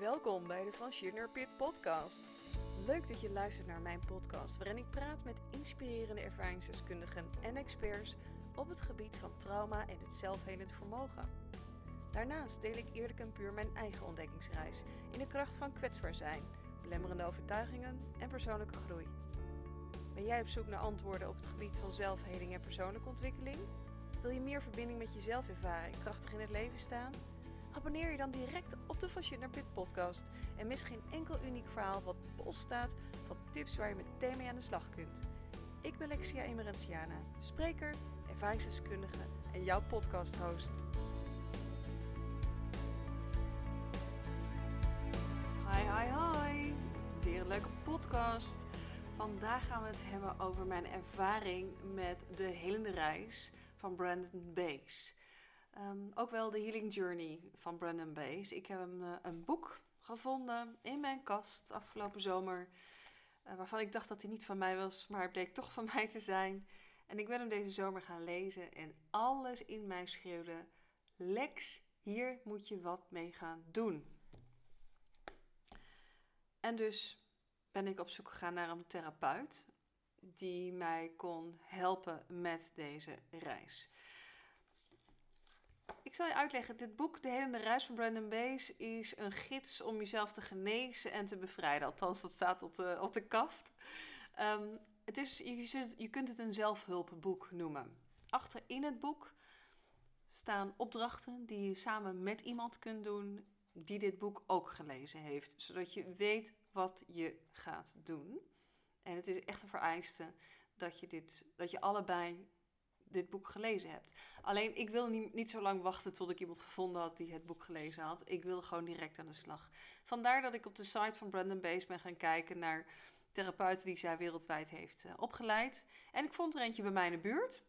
Welkom bij de Van Schirner Pit podcast. Leuk dat je luistert naar mijn podcast waarin ik praat met inspirerende ervaringsdeskundigen en experts op het gebied van trauma en het zelfhelend vermogen. Daarnaast deel ik eerlijk en puur mijn eigen ontdekkingsreis in de kracht van kwetsbaar zijn, belemmerende overtuigingen en persoonlijke groei. Ben jij op zoek naar antwoorden op het gebied van zelfheling en persoonlijke ontwikkeling? Wil je meer verbinding met jezelf ervaren en krachtig in het leven staan? Abonneer je dan direct op de naar Pit podcast en mis geen enkel uniek verhaal wat staat van tips waar je meteen mee aan de slag kunt. Ik ben Lexia Emerentiana, spreker, ervaringsdeskundige en jouw podcast-host. Hi, hi, hi! Weer een leuke podcast. Vandaag gaan we het hebben over mijn ervaring met de helende reis van Brandon Base. Ehm, ook wel de Healing Journey van Brandon Base. Ik heb een, uh, een boek gevonden in mijn kast afgelopen zomer. Uh, waarvan ik dacht dat hij niet van mij was, maar het bleek toch van mij te zijn. En ik ben hem deze zomer gaan lezen en alles in mij schreeuwde: Lex, hier moet je wat mee gaan doen. En dus ben ik op zoek gegaan naar een therapeut die mij kon helpen met deze reis. Zal je uitleggen, dit boek, De Helende Reis van Brandon Bees, is een gids om jezelf te genezen en te bevrijden. Althans, dat staat op de, op de kaft. Um, het is, je, je kunt het een zelfhulpboek noemen. Achter in het boek staan opdrachten die je samen met iemand kunt doen die dit boek ook gelezen heeft. Zodat je weet wat je gaat doen. En het is echt een vereiste dat je, dit, dat je allebei dit boek gelezen hebt. Alleen ik wil niet, niet zo lang wachten tot ik iemand gevonden had die het boek gelezen had. Ik wil gewoon direct aan de slag. Vandaar dat ik op de site van Brandon Base ben gaan kijken naar therapeuten die zij wereldwijd heeft uh, opgeleid. En ik vond er eentje bij mij in de buurt.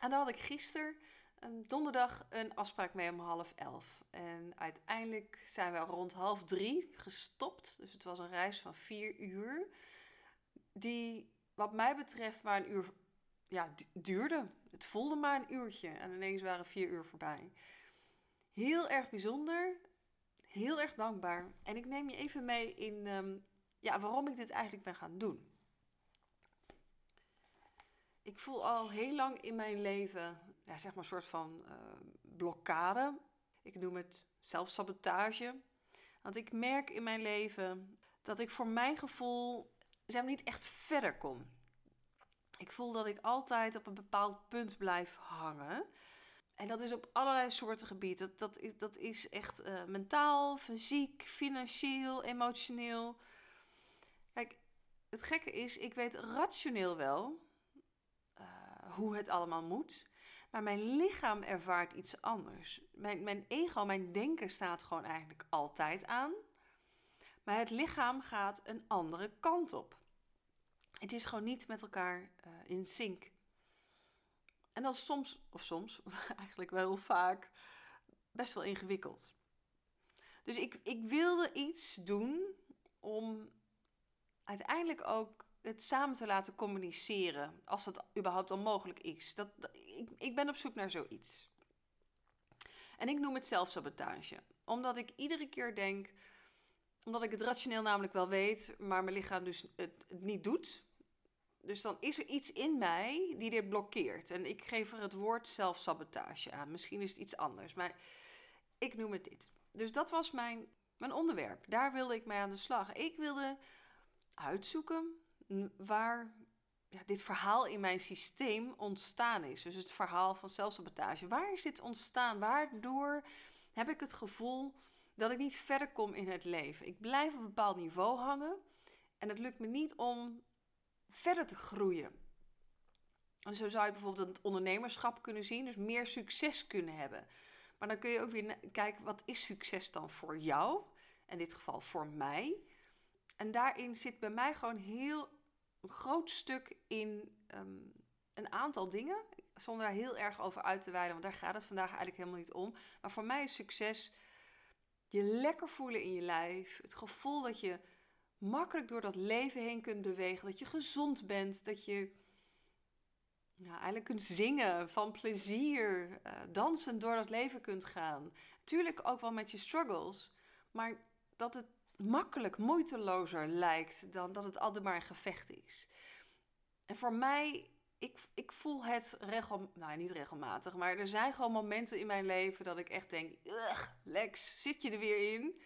En daar had ik gisteren, um, donderdag, een afspraak mee om half elf. En uiteindelijk zijn we rond half drie gestopt. Dus het was een reis van vier uur. Die, wat mij betreft, maar een uur ja, duurde. Het voelde maar een uurtje en ineens waren vier uur voorbij. Heel erg bijzonder, heel erg dankbaar. En ik neem je even mee in um, ja, waarom ik dit eigenlijk ben gaan doen. Ik voel al heel lang in mijn leven, ja, zeg maar, een soort van uh, blokkade. Ik noem het zelfsabotage. Want ik merk in mijn leven dat ik voor mijn gevoel zeg maar, niet echt verder kom. Ik voel dat ik altijd op een bepaald punt blijf hangen. En dat is op allerlei soorten gebieden. Dat, dat, is, dat is echt uh, mentaal, fysiek, financieel, emotioneel. Kijk, het gekke is, ik weet rationeel wel uh, hoe het allemaal moet. Maar mijn lichaam ervaart iets anders. Mijn, mijn ego, mijn denken staat gewoon eigenlijk altijd aan. Maar het lichaam gaat een andere kant op. Het is gewoon niet met elkaar uh, in sync. En dat is soms, of soms, eigenlijk wel vaak, best wel ingewikkeld. Dus ik, ik wilde iets doen om uiteindelijk ook het samen te laten communiceren, als dat überhaupt al mogelijk is. Dat, ik, ik ben op zoek naar zoiets. En ik noem het zelfsabotage, omdat ik iedere keer denk, omdat ik het rationeel namelijk wel weet, maar mijn lichaam dus het niet doet. Dus dan is er iets in mij die dit blokkeert. En ik geef er het woord zelfsabotage aan. Misschien is het iets anders, maar ik noem het dit. Dus dat was mijn, mijn onderwerp. Daar wilde ik mee aan de slag. Ik wilde uitzoeken waar ja, dit verhaal in mijn systeem ontstaan is. Dus het verhaal van zelfsabotage. Waar is dit ontstaan? Waardoor heb ik het gevoel dat ik niet verder kom in het leven? Ik blijf op een bepaald niveau hangen. En het lukt me niet om verder te groeien. En zo zou je bijvoorbeeld het ondernemerschap kunnen zien, dus meer succes kunnen hebben. Maar dan kun je ook weer kijken, wat is succes dan voor jou? In dit geval voor mij. En daarin zit bij mij gewoon heel een groot stuk in ehm, een aantal dingen. Zonder daar heel erg over uit te wijden, want daar gaat het vandaag eigenlijk helemaal niet om. Maar voor mij is succes je lekker voelen in je lijf. Het gevoel dat je makkelijk door dat leven heen kunt bewegen. Dat je gezond bent. Dat je ja, eigenlijk kunt zingen van plezier. Uh, dansend door dat leven kunt gaan. Tuurlijk ook wel met je struggles. Maar dat het makkelijk, moeitelozer lijkt dan dat het altijd maar een gevecht is. En voor mij, ik, ik voel het regelmatig, nou niet regelmatig, maar er zijn gewoon momenten in mijn leven dat ik echt denk, Lex, zit je er weer in?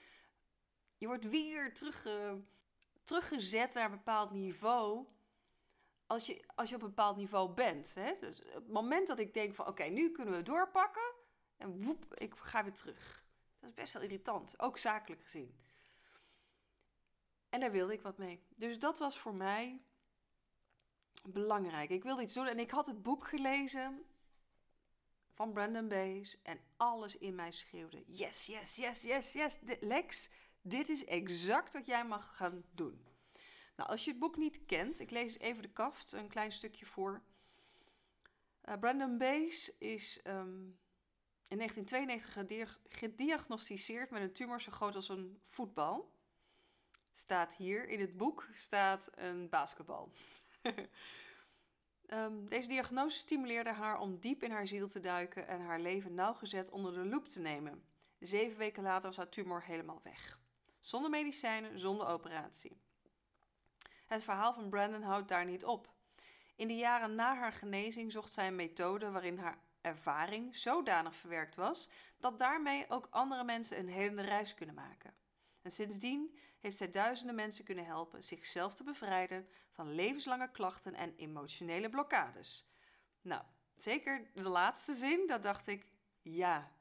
Je wordt weer terug, teruggezet naar een bepaald niveau als je, als je op een bepaald niveau bent. Hè? Dus het moment dat ik denk van oké, nu kunnen we doorpakken. En woep, ik ga weer terug. Dat is best wel irritant, ook zakelijk gezien. En daar wilde ik wat mee. Dus dat was voor mij belangrijk. Ik wilde iets doen en ik had het boek gelezen van Brandon Bays en alles in mij schreeuwde: Yes, yes, yes, yes, yes. Lex, dit is exact wat jij mag gaan doen. Nou, als je het boek niet kent, ik lees even de kaft, een klein stukje voor. Uh, Brandon Bays is um, in 1992 gediagnosticeerd met een tumor zo groot als een voetbal. Staat hier in het boek staat een basketbal. um, deze diagnose stimuleerde haar om diep in haar ziel te duiken en haar leven nauwgezet onder de loep te nemen. Zeven weken later was haar tumor helemaal weg. Zonder medicijnen, zonder operatie. Het verhaal van Brandon houdt daar niet op. In de jaren na haar genezing zocht zij een methode waarin haar ervaring zodanig verwerkt was dat daarmee ook andere mensen een helende reis kunnen maken. En sindsdien heeft zij duizenden mensen kunnen helpen zichzelf te bevrijden van levenslange klachten en emotionele blokkades. Nou, zeker de laatste zin, dat dacht ik, ja.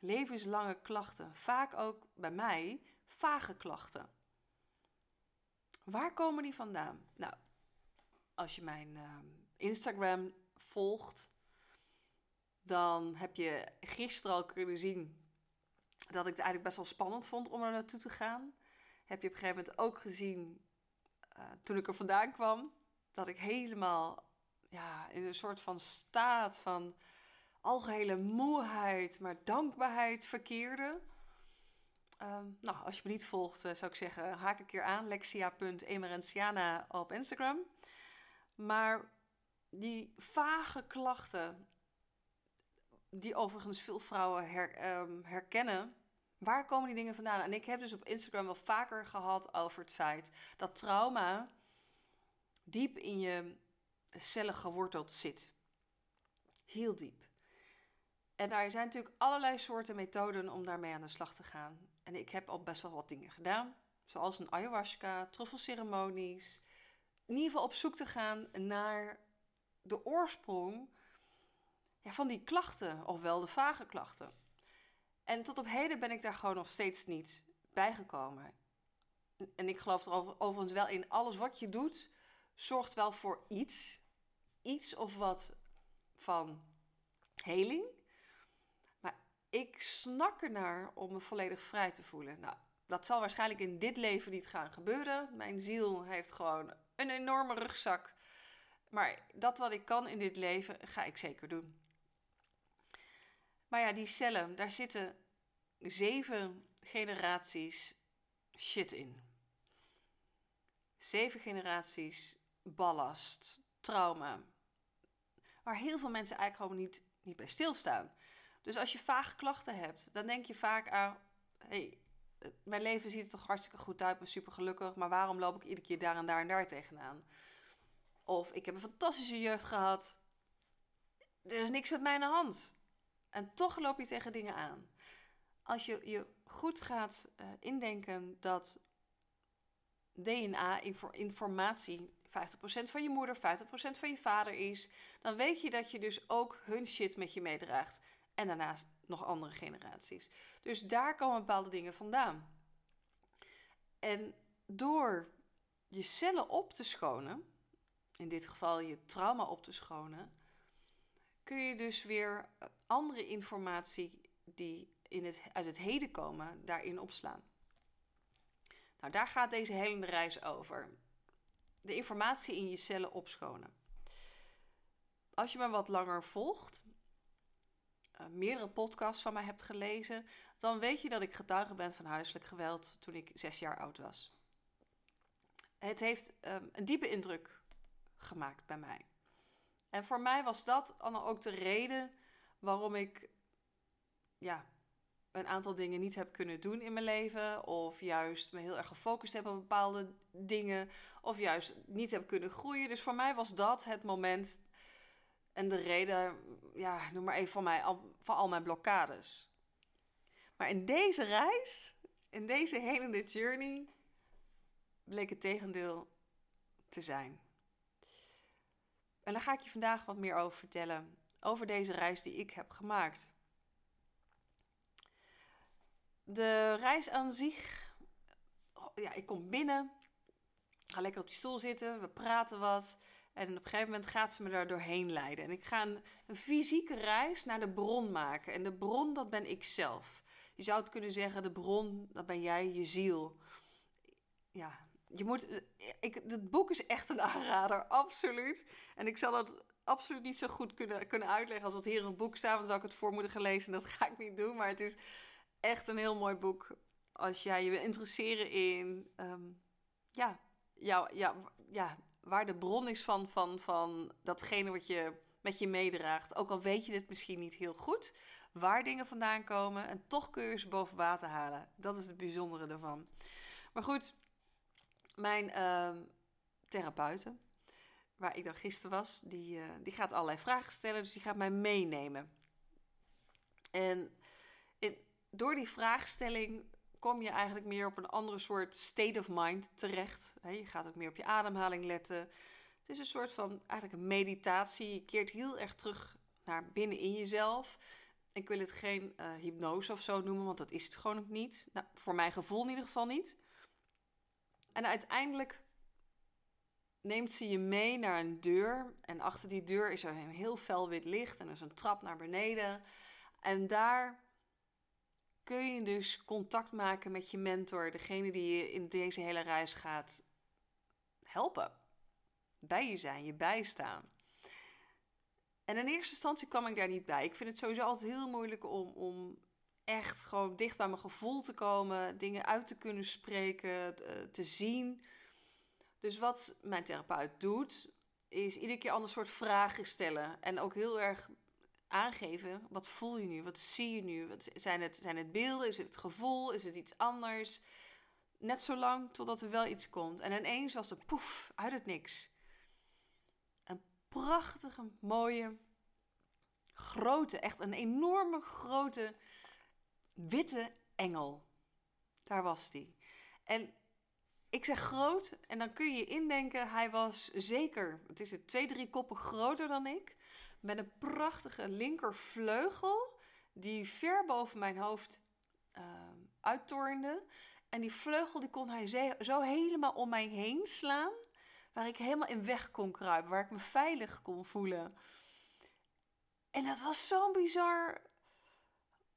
Levenslange klachten, vaak ook bij mij vage klachten. Waar komen die vandaan? Nou, als je mijn uh, Instagram volgt, dan heb je gisteren al kunnen zien dat ik het eigenlijk best wel spannend vond om er naartoe te gaan. Heb je op een gegeven moment ook gezien, uh, toen ik er vandaan kwam, dat ik helemaal ja, in een soort van staat van algehele moeheid, maar dankbaarheid verkeerde. Ehm, nou, als je me niet volgt, uh, zou ik zeggen, haak een keer aan. Lexia.emerenciana op Instagram. Maar die vage klachten, die overigens veel vrouwen ehm, herkennen, waar komen die dingen vandaan? En ik heb dus op Instagram wel vaker gehad over het feit dat trauma diep in je cellen geworteld zit. Heel diep. En daar zijn natuurlijk allerlei soorten methoden om daarmee aan de slag te gaan. En ik heb al best wel wat dingen gedaan, zoals een ayahuasca, truffelceremonies. In ieder geval op zoek te gaan naar de oorsprong ja, van die klachten, ofwel de vage klachten. En tot op heden ben ik daar gewoon nog steeds niet bijgekomen. En ik geloof er overigens wel in, alles wat je doet, zorgt wel voor iets. Iets of wat van heling ik snak ernaar om me volledig vrij te voelen. Nou, dat zal waarschijnlijk in dit leven niet gaan gebeuren. Mijn ziel heeft gewoon een enorme rugzak. Maar dat wat ik kan in dit leven, ga ik zeker doen. Maar ja, die cellen, daar zitten zeven generaties shit in. Zeven generaties ballast, trauma. Waar heel veel mensen eigenlijk gewoon niet, niet bij stilstaan. Dus als je vage klachten hebt, dan denk je vaak aan: hey, mijn leven ziet er toch hartstikke goed uit, ik ben super gelukkig, maar waarom loop ik iedere keer daar en daar en daar tegenaan? Of ik heb een fantastische jeugd gehad, er is niks met mij aan de hand. En toch loop je tegen dingen aan. Als je je goed gaat uh, indenken dat DNA-informatie 50% van je moeder, 50% van je vader is, dan weet je dat je dus ook hun shit met je meedraagt. En daarnaast nog andere generaties. Dus daar komen bepaalde dingen vandaan. En door je cellen op te schonen, in dit geval je trauma op te schonen, kun je dus weer andere informatie die in het, uit het heden komen, daarin opslaan. Nou, daar gaat deze helende reis over. De informatie in je cellen opschonen. Als je me wat langer volgt, uh, meerdere podcasts van mij hebt gelezen, dan weet je dat ik getuige ben van huiselijk geweld toen ik zes jaar oud was. Het heeft um, een diepe indruk gemaakt bij mij. En voor mij was dat dan ook de reden waarom ik ja, een aantal dingen niet heb kunnen doen in mijn leven. Of juist me heel erg gefocust heb op bepaalde dingen. Of juist niet heb kunnen groeien. Dus voor mij was dat het moment en de reden, ja, noem maar even van, mij, van al mijn blokkades. Maar in deze reis, in deze hele journey, bleek het tegendeel te zijn. En daar ga ik je vandaag wat meer over vertellen. Over deze reis die ik heb gemaakt. De reis aan zich. Ja, ik kom binnen. Ga lekker op die stoel zitten. We praten wat. En op een gegeven moment gaat ze me daar doorheen leiden. En ik ga een, fysieke reis naar de bron maken. En de bron, dat ben ik zelf. Je zou het kunnen zeggen, de bron, dat ben jij, je ziel. Ja, je moet... Ik, het boek is echt een aanrader, absoluut. En ik zal dat absoluut niet zo goed kunnen, kunnen uitleggen als wat hier in het boek staat. Dan zou ik het voor moeten gelezen. Dat ga ik niet doen. Maar het is echt een heel mooi boek. Als jij je wil interesseren in... Um, ja, ja, ja, ja, waar de bron is van, van, van datgene wat je met je meedraagt. Ook al weet je het misschien niet heel goed, waar dingen vandaan komen. En toch kun je ze boven water halen. Dat is het bijzondere ervan. Maar goed, mijn uh, therapeute, waar ik dan gisteren was, die, uh, die gaat allerlei vragen stellen. Dus die gaat mij meenemen. En door die vraagstelling kom je eigenlijk meer op een andere soort state of mind terecht. je gaat ook meer op je ademhaling letten. Het is een soort van eigenlijk een meditatie. Je keert heel erg terug naar binnen in jezelf. Ik wil het geen uh, hypnose of zo noemen, want dat is het gewoon ook niet. Nou, voor mijn gevoel in ieder geval niet. En uiteindelijk neemt ze je mee naar een deur. En achter die deur is er een heel fel wit licht en er is een trap naar beneden. En daar kun je dus contact maken met je mentor, degene die je in deze hele reis gaat helpen. Bij je zijn, je bijstaan. En in eerste instantie kwam ik daar niet bij. Ik vind het sowieso altijd heel moeilijk om, om echt gewoon dicht bij mijn gevoel te komen, dingen uit te kunnen spreken, te zien. Dus wat mijn therapeut doet, is iedere keer ander soort vragen stellen. En ook heel erg aangeven. Wat voel je nu? Wat zie je nu? Wat, zijn, het, zijn het beelden? Is het het gevoel? Is het iets anders? Net zo lang totdat er wel iets komt. En ineens was het poef, uit het niks. Een prachtige, mooie, grote, echt een enorme grote witte engel. Daar was die. En ik zeg groot, en dan kun je indenken, hij was zeker, het is het twee, drie koppen groter dan ik met een prachtige linkervleugel die ver boven mijn hoofd uh, uittornde. En die vleugel die kon hij zo helemaal om mij heen slaan, waar ik helemaal in weg kon kruipen, waar ik me veilig kon voelen. En dat was zo'n bizar.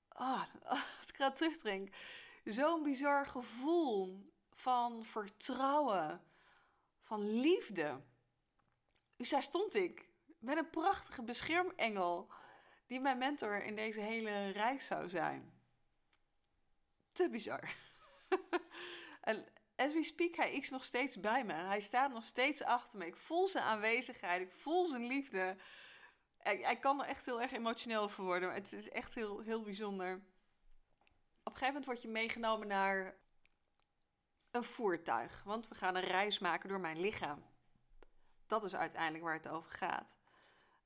Ah, als ik eraan terugdrink. Zo'n bizar gevoel van vertrouwen, van liefde. Dus daar stond ik met een prachtige beschermengel die mijn mentor in deze hele reis zou zijn. Te bizar. en as we speak, hij is nog steeds bij me. Hij staat nog steeds achter me. Ik voel zijn aanwezigheid. Ik voel zijn liefde. Hij, kan er echt heel erg emotioneel over worden. Het is echt heel, heel bijzonder. Op een gegeven moment word je meegenomen naar een voertuig. Want we gaan een reis maken door mijn lichaam. Dat is uiteindelijk waar het over gaat.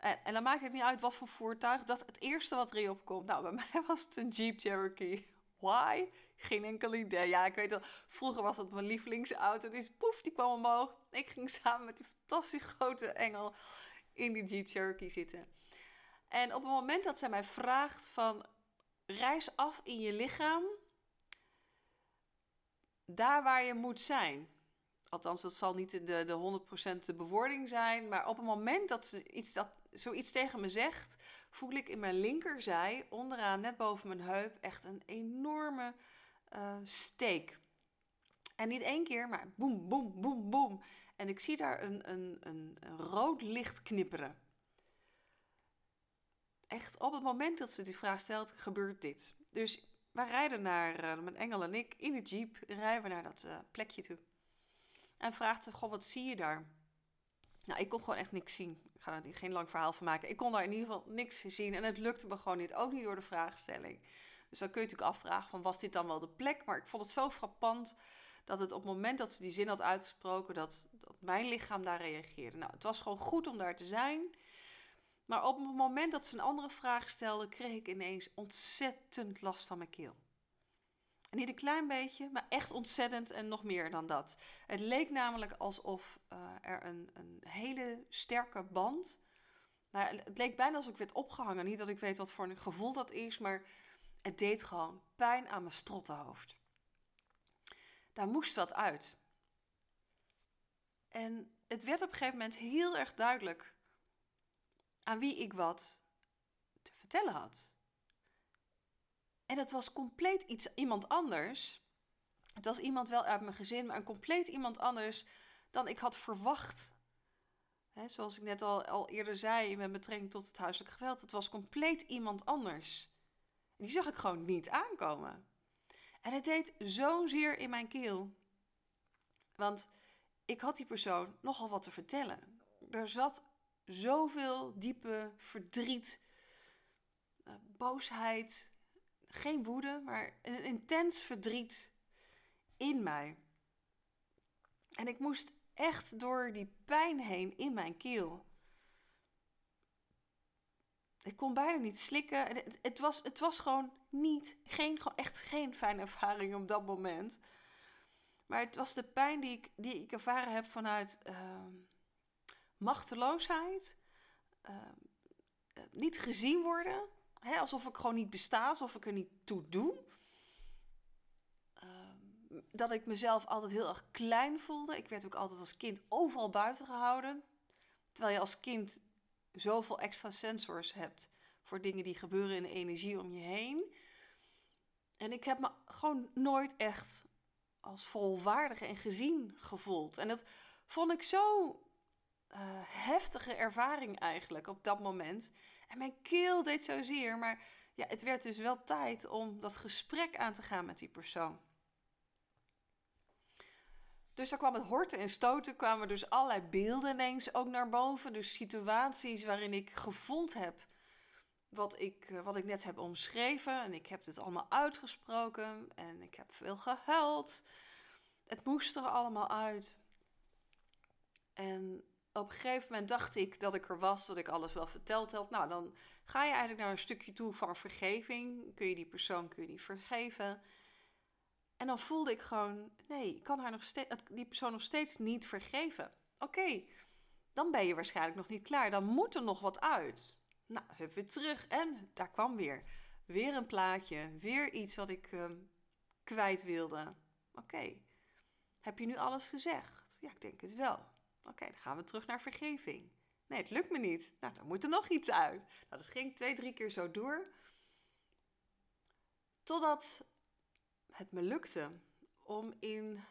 En, en, dan maakt het niet uit wat voor voertuig. Dat het eerste wat erin opkomt. Nou, bij mij was het een Jeep Cherokee. Why? Geen enkel idee. Ja, ik weet wel, vroeger was dat mijn lievelingsauto. Dus poef, die kwam omhoog. Ik ging samen met die fantastisch grote engel in die Jeep Cherokee zitten. En op het moment dat zij mij vraagt van... Reis af in je lichaam. Daar waar je moet zijn. Althans, dat zal niet de, de 100% de bewoording zijn. Maar op het moment dat ze iets, dat, zoiets tegen me zegt, voel ik in mijn linkerzij, onderaan, net boven mijn heup, echt een enorme uh, steek. En niet één keer, maar boem, boem, boem, boem. En ik zie daar een, een, een, rood licht knipperen. Echt, op het moment dat ze die vraag stelt, gebeurt dit. Dus wij rijden naar, uh, mijn engel en ik, in de jeep, rijden we naar dat uh, plekje toe. En vraagt ze, goh, wat zie je daar? Nou, ik kon gewoon echt niks zien. Ik ga er geen lang verhaal van maken. Ik kon daar in ieder geval niks zien en het lukte me gewoon niet. Ook niet door de vraagstelling. Dus dan kun je natuurlijk afvragen van was dit dan wel de plek? Maar ik vond het zo frappant dat het op het moment dat ze die zin had uitgesproken, dat, dat mijn lichaam daar reageerde. Nou, het was gewoon goed om daar te zijn. Maar op het moment dat ze een andere vraag stelde, kreeg ik ineens ontzettend last van mijn keel. En niet een klein beetje, maar echt ontzettend en nog meer dan dat. Het leek namelijk alsof uh, er een, een hele sterke band. Nou, het leek bijna alsof ik werd opgehangen. Niet dat ik weet wat voor een gevoel dat is, maar het deed gewoon pijn aan mijn strottenhoofd. Daar moest wat uit. En het werd op een gegeven moment heel erg duidelijk aan wie ik wat te vertellen had. En dat was compleet iets, iemand anders. Het was iemand wel uit mijn gezin, maar een compleet iemand anders dan ik had verwacht. zoals ik net al, al eerder zei met betrekking tot het huiselijk geweld. Het was compleet iemand anders. Die zag ik gewoon niet aankomen. En het deed zo'n zeer in mijn keel. Want ik had die persoon nogal wat te vertellen. Er zat zoveel diepe verdriet, eh, boosheid, geen woede, maar een intens verdriet in mij. En ik moest echt door die pijn heen in mijn keel. Ik kon bijna niet slikken. Het, was, het was gewoon niet, geen, echt geen fijne ervaring op dat moment. Maar het was de pijn die ik, die ik ervaren heb vanuit uh, machteloosheid. Uh, niet gezien worden. Hè, alsof ik gewoon niet besta, alsof ik er niet toe doe. Uh, dat ik mezelf altijd heel erg klein voelde. Ik werd ook altijd als kind overal buiten gehouden. Terwijl je als kind zoveel extra sensors hebt voor dingen die gebeuren in de energie om je heen. En ik heb me gewoon nooit echt als volwaardig en gezien gevoeld. En dat vond ik zo uh, heftige ervaring eigenlijk op dat moment. En mijn keel deed zozeer, maar ja, het werd dus wel tijd om dat gesprek aan te gaan met die persoon. Dus daar kwam het horten en stoten, kwamen dus allerlei beelden ineens ook naar boven. Dus situaties waarin ik gevoeld heb wat ik, eh, wat ik net heb omschreven. En ik heb dit allemaal uitgesproken en ik heb veel gehuild. Het moest er allemaal uit. En op een gegeven moment dacht ik dat ik er was, dat ik alles wel verteld had. Nou, dan ga je eigenlijk naar een stukje toe van vergeving. Kun je die persoon kun je die vergeven? En dan voelde ik gewoon, nee, ik kan haar nog steeds, die persoon nog steeds niet vergeven. Oké, dan ben je waarschijnlijk nog niet klaar. Dan moet er nog wat uit. Nou, heb weer terug en daar kwam weer. Weer een plaatje, weer iets wat ik uh, kwijt wilde. Oké, heb je nu alles gezegd? Ja, ik denk het wel. Oké, dan gaan we terug naar vergeving. Nee, het lukt me niet. Nou, dan moet er nog iets uit. Nou, dat ging twee, drie keer zo door. Totdat het me lukte om in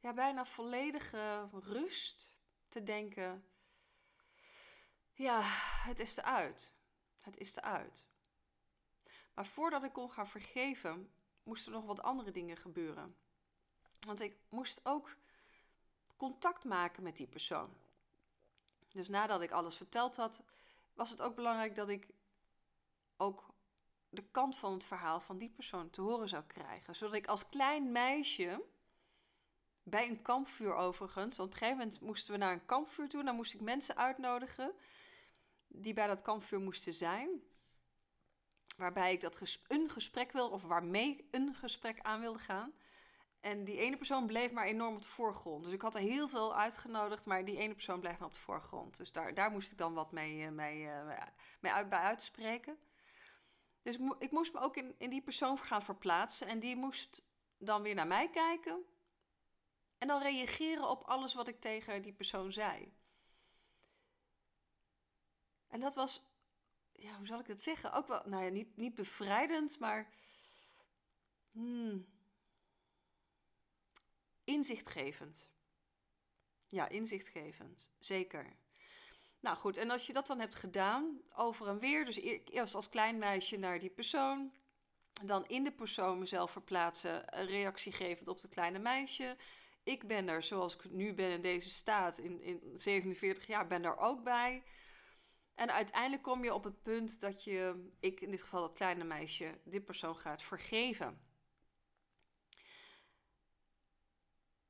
ja, bijna volledige rust te denken: ja, het is eruit. Het is eruit. Maar voordat ik kon gaan vergeven, moesten nog wat andere dingen gebeuren. Want ik moest ook contact maken met die persoon. Dus nadat ik alles verteld had, was het ook belangrijk dat ik ook de kant van het verhaal van die persoon te horen zou krijgen. Zodat ik als klein meisje, bij een kampvuur overigens, want op een gegeven moment moesten we naar een kampvuur toe, dan moest ik mensen uitnodigen die bij dat kampvuur moesten zijn. Waarbij ik dat een gesprek wil, of waarmee een gesprek aan wilde gaan. En die ene persoon bleef maar enorm op de voorgrond. Dus ik had er heel veel uitgenodigd, maar die ene persoon bleef maar op de voorgrond. Dus daar, daar moest ik dan wat mee, eh, mee, eh, mee uit, bij uitspreken. Dus ik moest me ook in, in die persoon gaan verplaatsen. En die moest dan weer naar mij kijken. En dan reageren op alles wat ik tegen die persoon zei. En dat was, ja, hoe zal ik het zeggen? Ook wel, nou ja, niet, niet bevrijdend, maar hmm, inzichtgevend. Ja, inzichtgevend, zeker. Nou goed, en als je dat dan hebt gedaan, over en weer, dus eerst als klein meisje naar die persoon, dan in de persoon mezelf verplaatsen, een reactie gevend op het kleine meisje. Ik ben er, zoals ik nu ben in deze staat, in, in 47 jaar, ben er ook bij. En uiteindelijk kom je op het punt dat je, ik in dit geval dat kleine meisje, dit persoon gaat vergeven.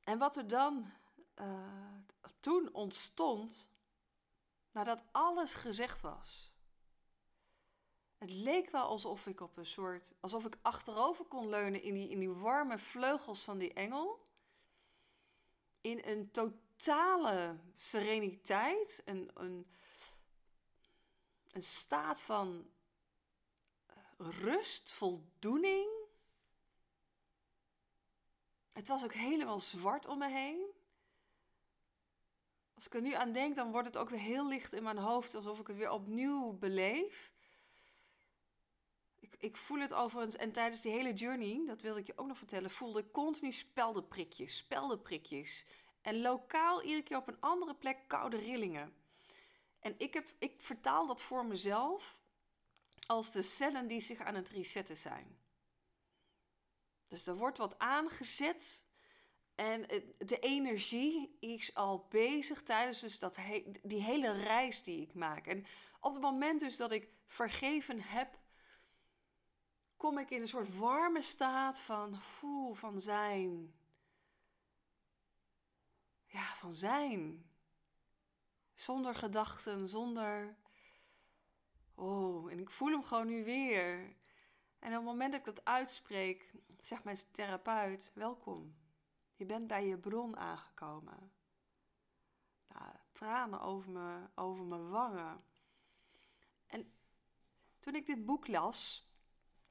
En wat er dan uh, toen ontstond, nadat alles gezegd was. Het leek wel alsof ik op een soort, alsof ik achterover kon leunen in die, in die warme vleugels van die engel. In een totale sereniteit, een, een, een staat van rust, voldoening. Het was ook helemaal zwart om me heen. Als ik er nu aan denk, dan wordt het ook weer heel licht in mijn hoofd, alsof ik het weer opnieuw beleef. Ik, ik voel het overigens, en tijdens die hele journey, dat wilde ik je ook nog vertellen, voelde ik continu speldenprikjes, speldenprikjes. En lokaal iedere keer op een andere plek koude rillingen. En ik, heb, ik vertaal dat voor mezelf als de cellen die zich aan het resetten zijn. Dus er wordt wat aangezet en de energie is al bezig tijdens dus dat die hele reis die ik maak. En op het moment dus dat ik vergeven heb, kom ik in een soort warme staat van, voel, van zijn. Ja, van zijn. Zonder gedachten, zonder. Oh, en ik voel hem gewoon nu weer. En op het moment dat ik dat uitspreek, zegt mijn therapeut: welkom. Je bent bij je bron aangekomen. Nou, tranen over, me, over mijn wangen. En toen ik dit boek las,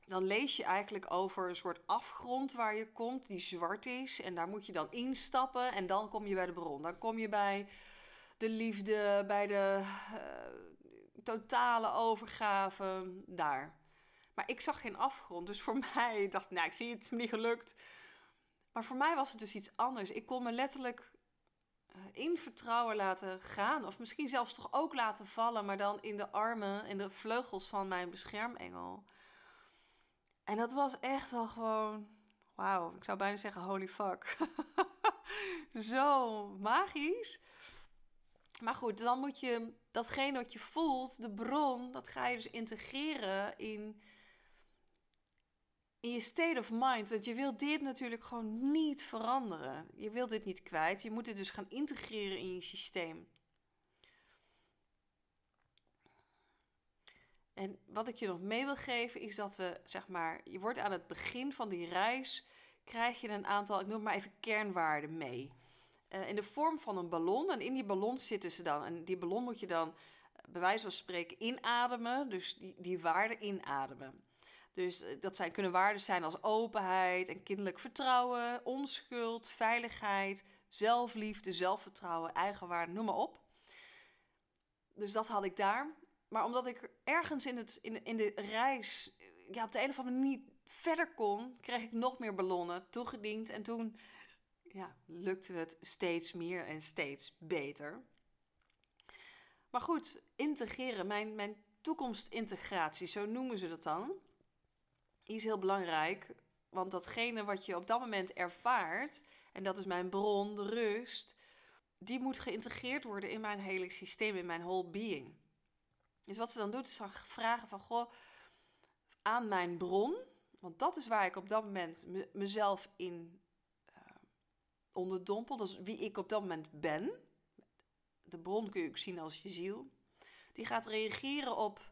dan lees je eigenlijk over een soort afgrond waar je komt, die zwart is. En daar moet je dan instappen en dan kom je bij de bron. Dan kom je bij de liefde, bij de uh, totale overgave, daar. Maar ik zag geen afgrond, dus voor mij dacht nou, ik zie het, niet gelukt. Maar voor mij was het dus iets anders. Ik kon me letterlijk uh, in vertrouwen laten gaan. Of misschien zelfs toch ook laten vallen, maar dan in de armen, in de vleugels van mijn beschermengel. En dat was echt wel gewoon, wauw, ik zou bijna zeggen holy fuck. Zo magisch. Maar goed, dan moet je datgene wat je voelt, de bron, dat ga je dus integreren in in je state of mind. Want je wilt dit natuurlijk gewoon niet veranderen. Je wilt dit niet kwijt. Je moet dit dus gaan integreren in je systeem. En wat ik je nog mee wil geven is dat we, zeg maar, je wordt aan het begin van die reis, krijg je een aantal, ik noem maar even kernwaarden mee. Uh, in de vorm van een ballon. En in die ballon zitten ze dan. En die ballon moet je dan, bij wijze van spreken, inademen. Dus die, die waarden inademen. Dus eh, dat zijn, kunnen waarden zijn als openheid en kinderlijk vertrouwen, onschuld, veiligheid, zelfliefde, zelfvertrouwen, eigenwaarde, noem maar op. Dus dat had ik daar. Maar omdat ik ergens in, het, in, in de reis ja, op de een of andere manier niet verder kon, kreeg ik nog meer ballonnen toegediend. En toen ja, lukte het steeds meer en steeds beter. Maar goed, integreren, mijn, mijn toekomstintegratie, zo noemen ze dat dan is heel belangrijk. Want datgene wat je op dat moment ervaart, en dat is mijn bron, de rust, die moet geïntegreerd worden in mijn hele systeem, in mijn whole being. Dus wat ze dan doet, is dan vragen van, goh, aan mijn bron, want dat is waar ik op dat moment mezelf in uh, onderdompel, dat is wie ik op dat moment ben. De bron kun je ook zien als je ziel. Die gaat reageren op,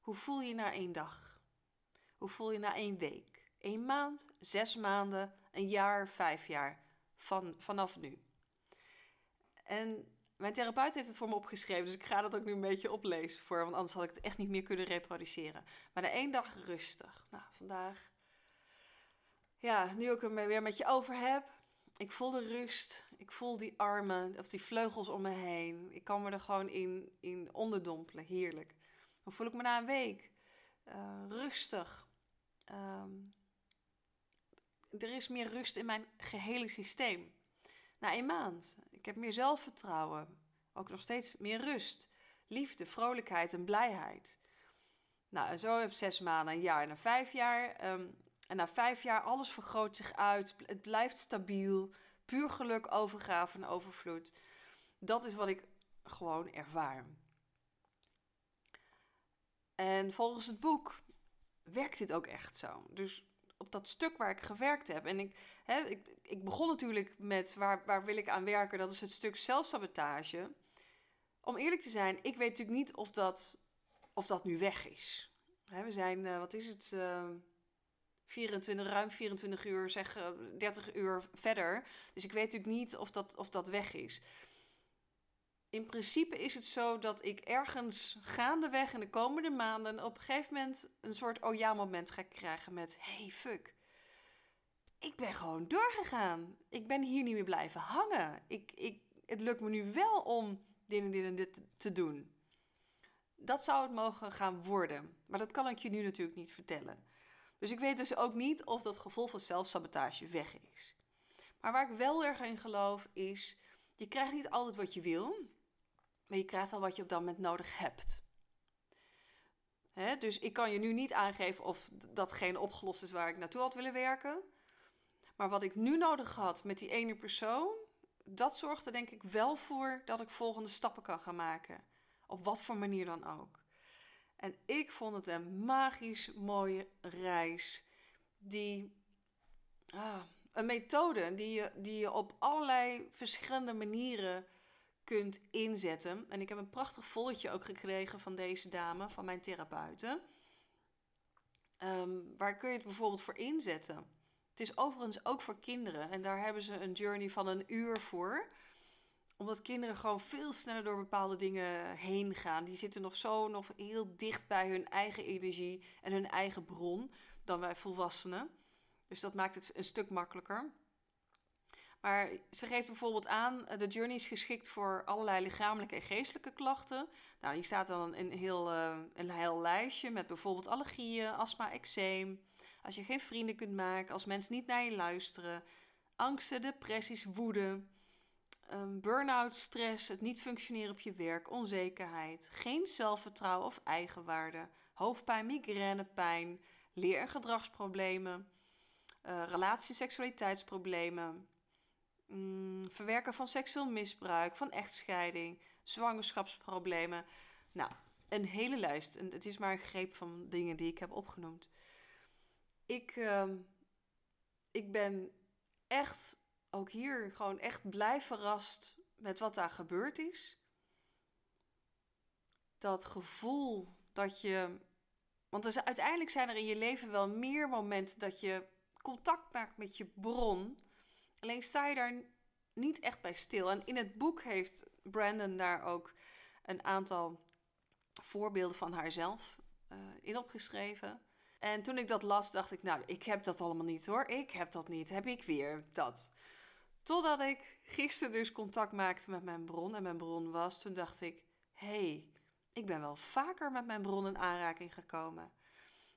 hoe voel je na één dag? Hoe voel je na één week? Eén maand, zes maanden, een jaar, vijf jaar van, vanaf nu. En mijn therapeut heeft het voor me opgeschreven, dus ik ga dat ook nu een beetje oplezen voor, want anders had ik het echt niet meer kunnen reproduceren. Maar na één dag rustig. Nou, vandaag, ja, nu ik er weer met je over heb, ik voel de rust, ik voel die armen of die vleugels om me heen. Ik kan me er gewoon in, in onderdompelen, heerlijk. Dan voel ik me na een week uh, rustig, um, er is meer rust in mijn gehele systeem. Na een maand, ik heb meer zelfvertrouwen, ook nog steeds meer rust, liefde, vrolijkheid en blijheid. Nou, en zo heb ik zes maanden, een jaar en na vijf jaar. Um, en na vijf jaar, alles vergroot zich uit. Het blijft stabiel. Puur geluk, overgave en overvloed. Dat is wat ik gewoon ervaar. En volgens het boek werkt dit ook echt zo. Dus op dat stuk waar ik gewerkt heb. En ik, hè, ik, ik begon natuurlijk met waar, waar wil ik aan werken? Dat is het stuk zelfsabotage. Om eerlijk te zijn, ik weet natuurlijk niet of dat, of dat nu weg is. Hè, we zijn, uh, wat is het? Uh, 24, ruim 24 uur, zeg 30 uur verder. Dus ik weet natuurlijk niet of dat, of dat weg is. In principe is het zo dat ik ergens gaandeweg in de komende maanden op een gegeven moment een soort oh ja moment ga krijgen met hey fuck. Ik ben gewoon doorgegaan. Ik ben hier niet meer blijven hangen. Ik, ik, het lukt me nu wel om dit en dit en dit te doen. Dat zou het mogen gaan worden. Maar dat kan ik je nu natuurlijk niet vertellen. Dus ik weet dus ook niet of dat gevoel van zelfsabotage weg is. Maar waar ik wel erg in geloof is, je krijgt niet altijd wat je wil, maar je krijgt al wat je op dat moment nodig hebt. dus ik kan je nu niet aangeven of datgene opgelost is waar ik naartoe had willen werken. Maar wat ik nu nodig had met die ene persoon, dat zorgt er denk ik wel voor dat ik volgende stappen kan gaan maken. Op wat voor manier dan ook. En ik vond het een magisch mooie reis. Die, ah, een methode die je, die je op allerlei verschillende manieren kunt inzetten. En ik heb een prachtig volletje ook gekregen van deze dame, van mijn therapeuten. Um, waar kun je het bijvoorbeeld voor inzetten? Het is overigens ook voor kinderen. En daar hebben ze een journey van een uur voor omdat kinderen gewoon veel sneller door bepaalde dingen heen gaan. Die zitten nog zo nog heel dicht bij hun eigen energie en hun eigen bron dan wij volwassenen. Dus dat maakt het een stuk makkelijker. Maar ze geeft bijvoorbeeld aan, eh, de journey is geschikt voor allerlei lichamelijke en geestelijke klachten. Nou, hier staat dan een heel, uh, een heel lijstje met bijvoorbeeld allergieën, astma, eczeem. Als je geen vrienden kunt maken, als mensen niet naar je luisteren. Angsten, depressies, woede um, burn-out, stress, het niet functioneren op je werk, onzekerheid, geen zelfvertrouwen of eigenwaarde, hoofdpijn, migrainepijn, leer- en gedragsproblemen, uh, relatie- seksualiteitsproblemen, mm, verwerken van seksueel misbruik, van echtscheiding, zwangerschapsproblemen. Nou, een hele lijst. Het is maar een greep van dingen die ik heb opgenoemd. Ik, uh, ik ben echt ook hier gewoon echt blij verrast met wat daar gebeurd is. Dat gevoel dat je. Want uiteindelijk zijn er in je leven wel meer momenten dat je contact maakt met je bron. Alleen sta je daar niet echt bij stil. En in het boek heeft Brandon daar ook een aantal voorbeelden van haarzelf uh, in opgeschreven. En toen ik dat las, dacht ik, nou, ik heb dat allemaal niet hoor. Ik heb dat niet. Heb ik weer dat. Totdat ik gisteren dus contact maakte met mijn bron en mijn bron was, toen dacht ik: hey, ik ben wel vaker met mijn bron in aanraking gekomen.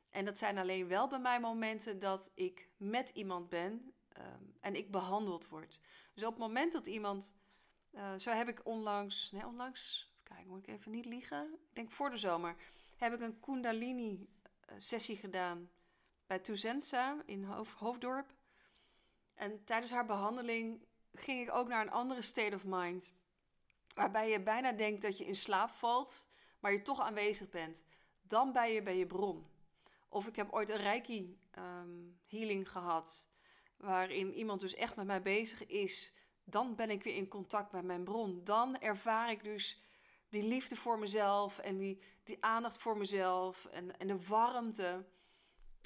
En dat zijn alleen wel bij mij momenten dat ik met iemand ben ehm, en ik behandeld word. Dus op het moment dat iemand, uh, zo heb ik onlangs, nee onlangs, kijk moet ik even niet liegen, ik denk voor de zomer, heb ik een Kundalini eh, gedaan bij Tuzensa in Hoofddorp. En tijdens haar behandeling ging ik ook naar een andere state of mind. Waarbij je bijna denkt dat je in slaap valt, maar je toch aanwezig bent. Dan ben je bij je bron. Of ik heb ooit een reiki um, healing gehad, waarin iemand dus echt met mij bezig is. Dan ben ik weer in contact met mijn bron. Dan ervaar ik dus die liefde voor mezelf en die, die aandacht voor mezelf en, en de warmte.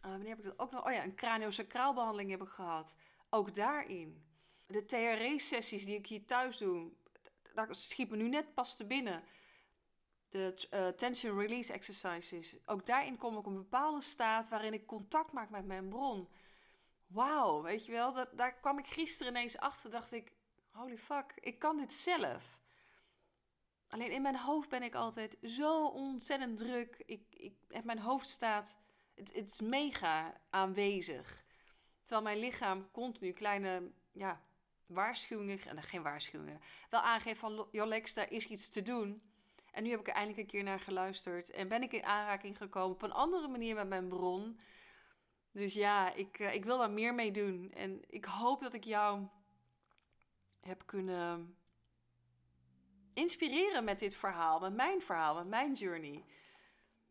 Uh, wanneer heb ik dat ook nog? Oh ja, een craniosacraalbehandeling heb ik gehad. Ook daarin. De TRE-sessies die ik hier thuis doe, daar schiet me nu net pas te binnen. De uh, tension release exercises. Ook daarin kom ik op een bepaalde staat waarin ik contact maak met mijn bron. Wauw, weet je wel, dat, daar kwam ik gisteren ineens achter. Dacht ik, holy fuck, ik kan dit zelf. Alleen in mijn hoofd ben ik altijd zo ontzettend druk. Ik, ik, mijn hoofd staat, het, het is mega aanwezig. Terwijl mijn lichaam continu kleine ja, waarschuwingen, en geen waarschuwingen, wel aangeeft van Jolex, daar is iets te doen. En nu heb ik er eindelijk een keer naar geluisterd en ben ik in aanraking gekomen op een andere manier met mijn bron. Dus ja, ik, uh, ik wil daar meer mee doen. En ik hoop dat ik jou heb kunnen inspireren met dit verhaal, met mijn verhaal, met mijn journey.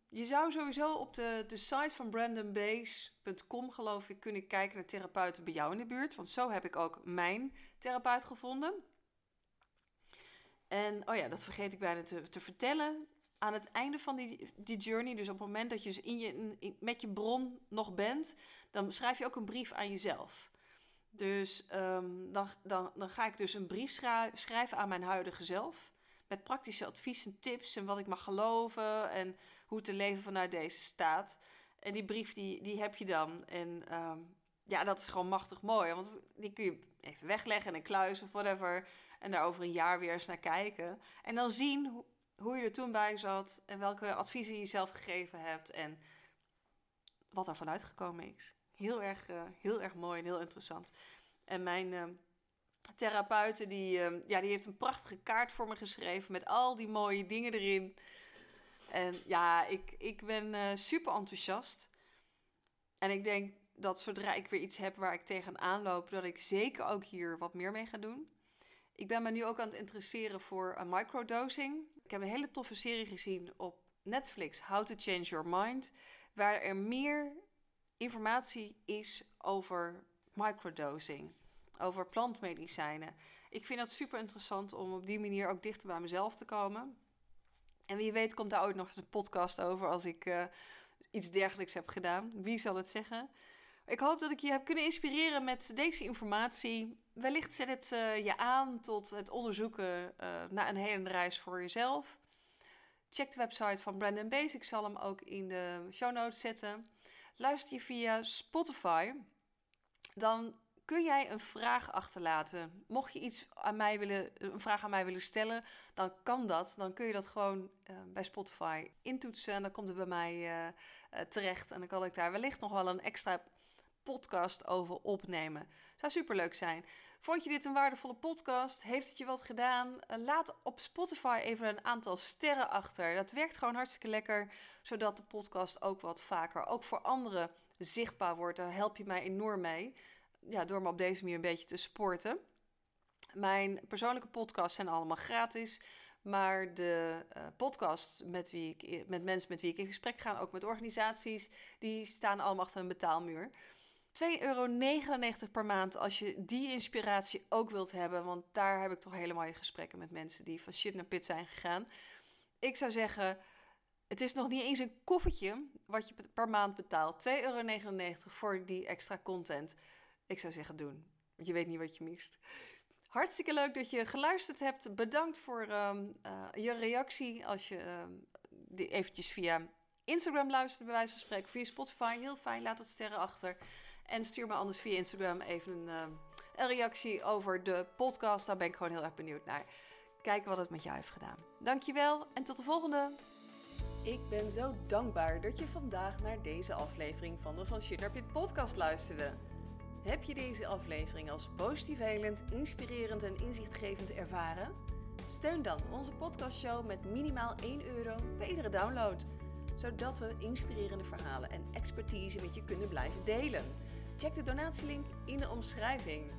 je zou sowieso op de, de site van brandonbase.com, geloof ik, kunnen kijken naar therapeuten bij jou in de buurt. Want zo heb ik ook mijn therapeut gevonden. En, oh ja, dat vergeet ik bijna te, te vertellen. Aan het einde van die, die journey, dus op het moment dat je, in je met je bron nog bent, dan schrijf je ook een brief aan jezelf. Dus um, dan, dan, dan ga ik dus een brief schrijven aan mijn huidige zelf. Met praktische adviezen, tips en wat ik mag geloven en hoe te leven vanuit deze staat. En die brief die, die heb je dan. En um, ja, dat is gewoon machtig mooi. Want die kun je even wegleggen in een kluis of whatever. En daar over een jaar weer eens naar kijken. En dan zien hoe je er toen bij zat. En welke adviezen je zelf gegeven hebt. En wat er vanuit gekomen is. Heel erg, uh, heel erg mooi en heel interessant. En mijn uh, therapeute, die, uh, ja, die heeft een prachtige kaart voor me geschreven. Met al die mooie dingen erin. En ja, ik, ik ben super enthousiast. En ik denk dat zodra ik weer iets heb waar ik tegenaan loop, dat ik zeker ook hier wat meer mee ga doen. Ik ben me nu ook aan het interesseren voor een microdosing. Ik heb een hele toffe serie gezien op Netflix, How to Change Your Mind, waar er meer informatie is over microdosing, over plantmedicijnen. Ik vind dat super interessant om op die manier ook dichter bij mezelf te komen. En wie weet komt daar ooit nog eens een podcast over als ik uh, iets dergelijks heb gedaan. Wie zal het zeggen? Ik hoop dat ik je heb kunnen inspireren met deze informatie. Wellicht zet het uh, je aan tot het onderzoeken uh, naar een hele reis voor jezelf. Check de website van Brandon Base. Ik zal hem ook in de show notes zetten. Luister je via Spotify, dan kun jij een vraag achterlaten. Mocht je iets aan mij willen, een vraag aan mij willen stellen, dan kan dat. Dan kun je dat gewoon uh, bij Spotify intoetsen en dan komt het bij mij terecht. En dan kan ik daar wellicht nog wel een extra podcast over opnemen. Zou superleuk zijn. Vond je dit een waardevolle podcast? Heeft het je wat gedaan? Laat op Spotify even een aantal sterren achter. Dat werkt gewoon hartstikke lekker, zodat de podcast ook wat vaker, ook voor anderen, zichtbaar wordt. Daar help je mij enorm mee ja, door me op deze manier een beetje te sporten. Mijn persoonlijke podcasts zijn allemaal gratis. Maar de uh, podcasts met, wie ik, met mensen met wie ik in gesprek ga, ook met organisaties, die staan allemaal achter een betaalmuur. 2,99 euro per maand als je die inspiratie ook wilt hebben. Want daar heb ik toch hele mooie gesprekken met mensen die van shit naar pit zijn gegaan. Ik zou zeggen, het is nog niet eens een koffertje wat je per maand betaalt. 2,99 euro voor die extra content. Ik zou zeggen doen. Je weet niet wat je mist. Hartstikke leuk dat je geluisterd hebt. Bedankt voor um, uh, je reactie. Als je um, eventjes via Instagram luistert, bij wijze van spreken. Via Spotify. Heel fijn. Laat wat sterren achter. En stuur me anders via Instagram even een, uh, een reactie over de podcast. Daar ben ik gewoon heel erg benieuwd naar. Kijken wat het met jou heeft gedaan. Dankjewel en tot de volgende. Ik ben zo dankbaar dat je vandaag naar deze aflevering van de Van Shit Pit podcast luisterde. Heb je deze aflevering als positief helend, inspirerend en inzichtgevend ervaren? Steun dan onze podcastshow met minimaal 1 euro bij iedere download, zodat we inspirerende verhalen en expertise met je kunnen blijven delen. Check de donatielink in de omschrijving.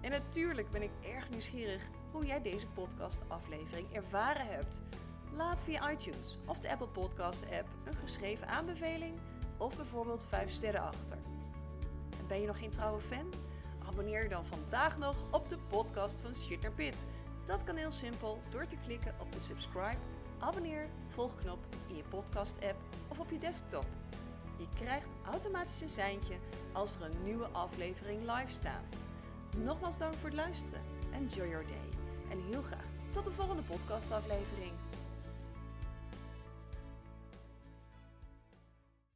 En natuurlijk ben ik erg nieuwsgierig hoe jij deze podcast-aflevering ervaren hebt. Laat via iTunes of de Apple Podcasts app een geschreven aanbeveling of bijvoorbeeld 5 sterren achter. Ben je nog geen trouwe fan? Abonneer je dan vandaag nog op de podcast van Shit naar Pit. Dat kan heel simpel door te klikken op de subscribe, abonneer, volgknop in je podcast app of op je desktop. Je krijgt automatisch een seintje als er een nieuwe aflevering live staat. Nogmaals dank voor het luisteren. Enjoy your day. En heel graag tot de volgende podcastaflevering.